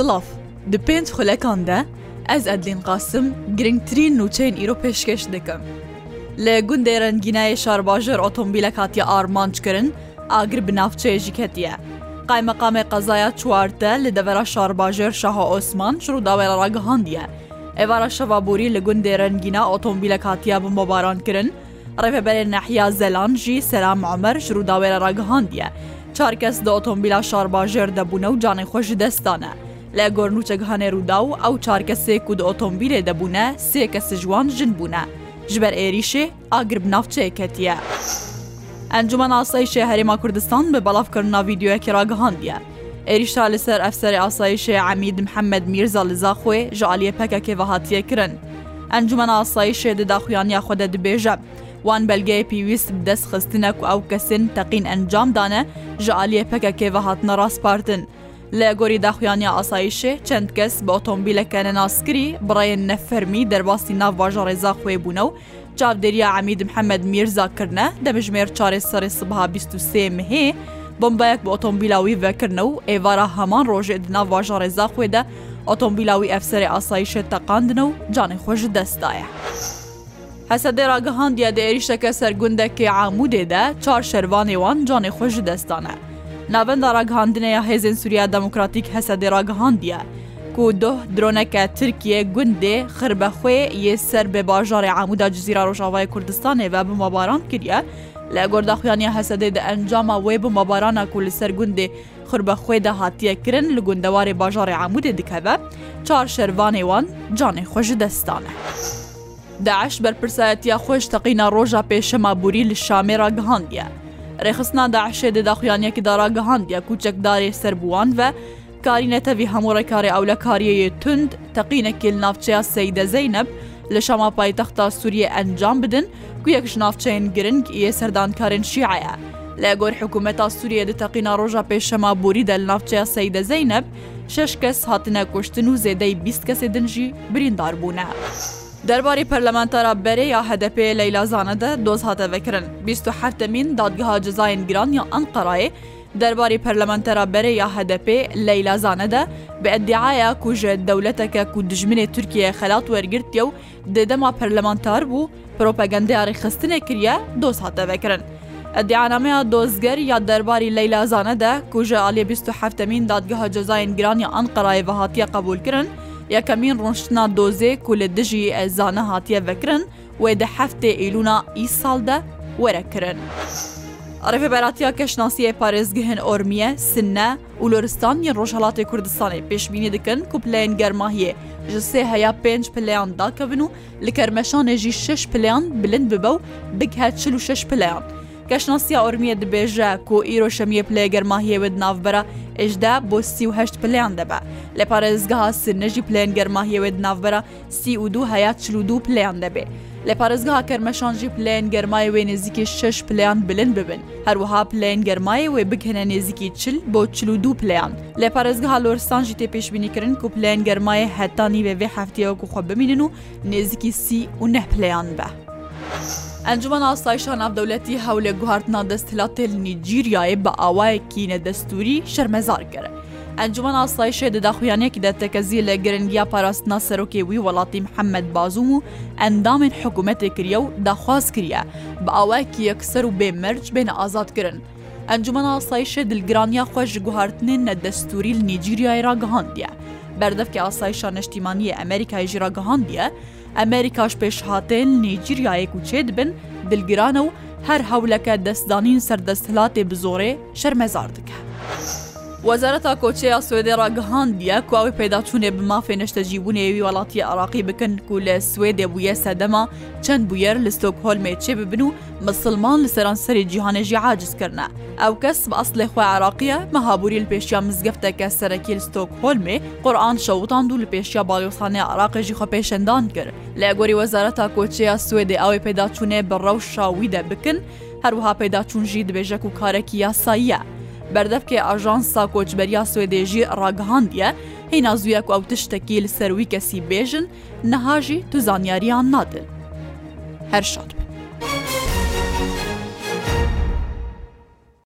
Silav Di pênc xulekan de ez edlên qasim girngtirîn nûçeyên îro pêşkeş dikim. Li gundê rengîneyê şarbajir otomobîlek hatiye armanc kirin, agir bi navçeyê jî ketiye. Qaymeqamê qezaya çwarte li devera şarbajir Şaha Osman şir davera ragihandiye. Evara şevaborî li gundê rengîna otomobîlek hatiye bi mobaran kirin, rêveberê nehiya zelan jî selam Amer ji rûdawêra ragihandiye. Çarkes di otomobîla şarbajir debûne û canê xwe ji destane. لە گۆرنوچەک هەنێرودا و ئەو چارکە سێک و ئۆتۆمبیلێ دەبوونە سێ کەس جوان ژن بوونە ژبەر ئێریشێ ئاگرب ناوچەیەکەتیە. ئەنجومەن ئاسایشێ هەرێما کوردستان بە بەڵافکردنا ویددیوەکی ڕگەهاندە. ئێریشتا لەسەر ئەفسەر ئاسایشێ عەمید محەممەد میرزا لەزاخۆێ ژعالیە پەکەکێ بەهاتیە کرن. ئەنجومەن ئاسایشێ دەداخویانیا خۆدە دبێژە. وان بەلگەی پێویست دەست خستنە و ئەو کەسن تەقین ئەنجامدانە ژە عالیە پەکەکێ بەهاتنە ڕاستپارتن. لە گۆری داخوایانی ئاسایشێ چەند کەس بە ئۆتۆمبیلەکە نەناسکری بڕێن نەفەرمی دەرباستی ناوباژە ڕێزا خوێ بوونە و چاودێریا عمید محەممەد میرزاکردە دەبژمێر چارێ سەری سبها 23 مهەیە بمبایەک بە ئۆتۆمبیلاوی ڤەکردنە و ئێوارە هەمان ڕۆژێت ناوواژە ڕێزا خوێدا ئۆتۆمبیلاوی ئەفسەری ئاسایشێت تەقاندنە و جانێ خۆش دەستایە. حەسەدە ڕگەهاندیا دێریشەکە سەرگوندەکەی عامودێدا چار شەروانێوان جانێ خۆش دەستانە. navenda raghandinaya hêzên Sûriya Demokratîk hesedê ragihandiye. ku doh droneke Tirkiye gundê xirbexwê yê ser bêbajarê Emuda Cizîra Rojavayê Kurdistanê ve bi mabaran kiriye, لە گۆرداخوایانی هەسەدەی دە ئەنجامە وێ بۆ مەبارانە کو لە سەر گوندێ خربەخۆی دە هااتیەکردن لە گوندەوارێ باژارێ عمودێ دکەبە، چار شەروانێوان جانێ خۆشی دەستانە. داعش بەرپرسایەتە خۆش تەقینە ڕۆژە پێشەمابووری لە شامێرا گەهاندە. Rêxistina Daişê di daxuyaniyekî daragihandiya kûçek darê serbuwan ve karînetevî hemûrekarê ewle kariyeyê tund teqînekê navçeya Seyde Zeynep li şama paytexta Sûriye encam bidin ku yek ji navçeyên giring yê serdankarên şiye ye. لە گۆر حکوومەتا سووریە دی تەقینا ڕۆژە پێشەما بوری دە ناوچەیە سەیدە زەینەب شش کەس هاتنە کوشتن و زێدەی بیست کەسێ دنجی بریندار بوونە. Derbarê parlamentera berê ya HDP leylazane de doz hate vekirin. 27min dadgeha cezayên giran ya Anqarayê, derbarê parlamentera berê ya HDP leylazane de bi eddiaya ku ji dewleteke ku dijminê Tirkiye xelat wergirtiye û dedema parlamentar bû propagendeyarê xistinê kiriye doz hate vekirin. Eddianameya dozger ya derbarî leylazane de ku ji aliyê 27min dadgeha cezayên giran ya Anqarayê ve hatiye qebul kirin, یەکەمین ڕۆشتنا دۆزێک و لە دژی ئەزانە هاتیە بکرن وێ دە هەفتێ ئیلونا ئیساڵدە وەرەکردن. Rêveberatiya Keşnasiyê Parêzgihên Ormiye, Sinne û Loristaniyên Rojhelatê Kurdistanê pêşbînî dikin ku pileyên germahiyê ji sê heya pênc pileyan dakevin û li kermeşanê jî şeş pileyan bilind bibe û bighe çil û şeş pileyan. گەشتناسییا ئۆرمیە دبێژە کۆ ئیرۆ شەمیە پلێ گەرماهیێوت ناوبەرە ئێشدا بۆ سیهشت پلیان دەبە لە پارێزگەها سنەژی پلێن گەرماهیێوێت ناوبەرە سی و دو هەیە چلودو پلیان دەبێ لە پارێزگەها کەرمەشانژی پلێن گەرمای وێ نێزیکی شش پلیان بلند ببن هەروەها پلێن گەرمای وێ بکەنە نێزیکی چل بۆ چلودو پلیان لە پارێزگەها لۆرسانژی تێ پێشبینیکردن و پلێن گەرمای هەتانی وێ وێ هەفتەیە وکوخوا بمینن و نێزیکی سی و نەپلیان بە. ئەنجومەن ئاسایشان ناودەولەتی هەول لە گوهارتنا دەستلا تێل نیجیریایە بە ئاوایەکی نەدەستوری شەرمەزار کرد. ئەنجومەن ئاسایشێ دەداخویانێکی دەتەکەزی لە گرنگیا پاراستنا سەرۆکی وی وڵاتی محەممەد بازوم و ئەندامین حکوومەتێک کریە و داخواست کریە بە ئاوایەکی یەکسەر و بێمەرج بێنە ئازادکردن. ئەنجومەن ئاسایشە دلگرانیا خۆش گوهارتنین نەدەستوری نیجیریای راگەهاندیە. بەردەفکی ئاسایشان نیشتیمانی ئەمریکای ژراگەهاندیە، ئەمریکاش پێشهاتێن نیجیریایەک و چێ دبن دلگیرانە و هەر هەولەکە دەستدانین سەردەستهلاتێ بزۆرێ شەرمەزار دکە. وەزارەتا کۆچەیە سوێدێ ڕگەهاندیە کواوی پێداچوونێ بمافێ نەشتەجیبوونێوی وڵاتی عراقی بکەن و لە سوێدێ بووە سەدەما چەند بویەر لە ستۆکهۆلمێ چێ ببن و مسلمان لە سەران سەری جیهانێژی عاجزکردە ئەو کەس بە ئەسلێ خۆ عراقیە مەهابووری لە پێشیا مزگەفتەکە سەرەکی لە ستۆکهۆلمێ قورآان شەوتاند و لە پێشیا باڵیۆسانە عراقێژی خۆ پێشەندان کرد لە گۆری وەزارەتا کۆچەیە سوێدێ ئەوەی پێداچوونێ بەڕەو شاویدە بکن هەروها پێداچونژی دبێژەک و کارێکی یاساییە. بەردەفکێ ئاژانسا کۆچبەریا سوێدێژی ڕاگەهاندیە هینا زویەک ئەو تشتێکی لە سەروی کەسی بێژن نەهاژی تو زانیاریان نادن هەر شاد.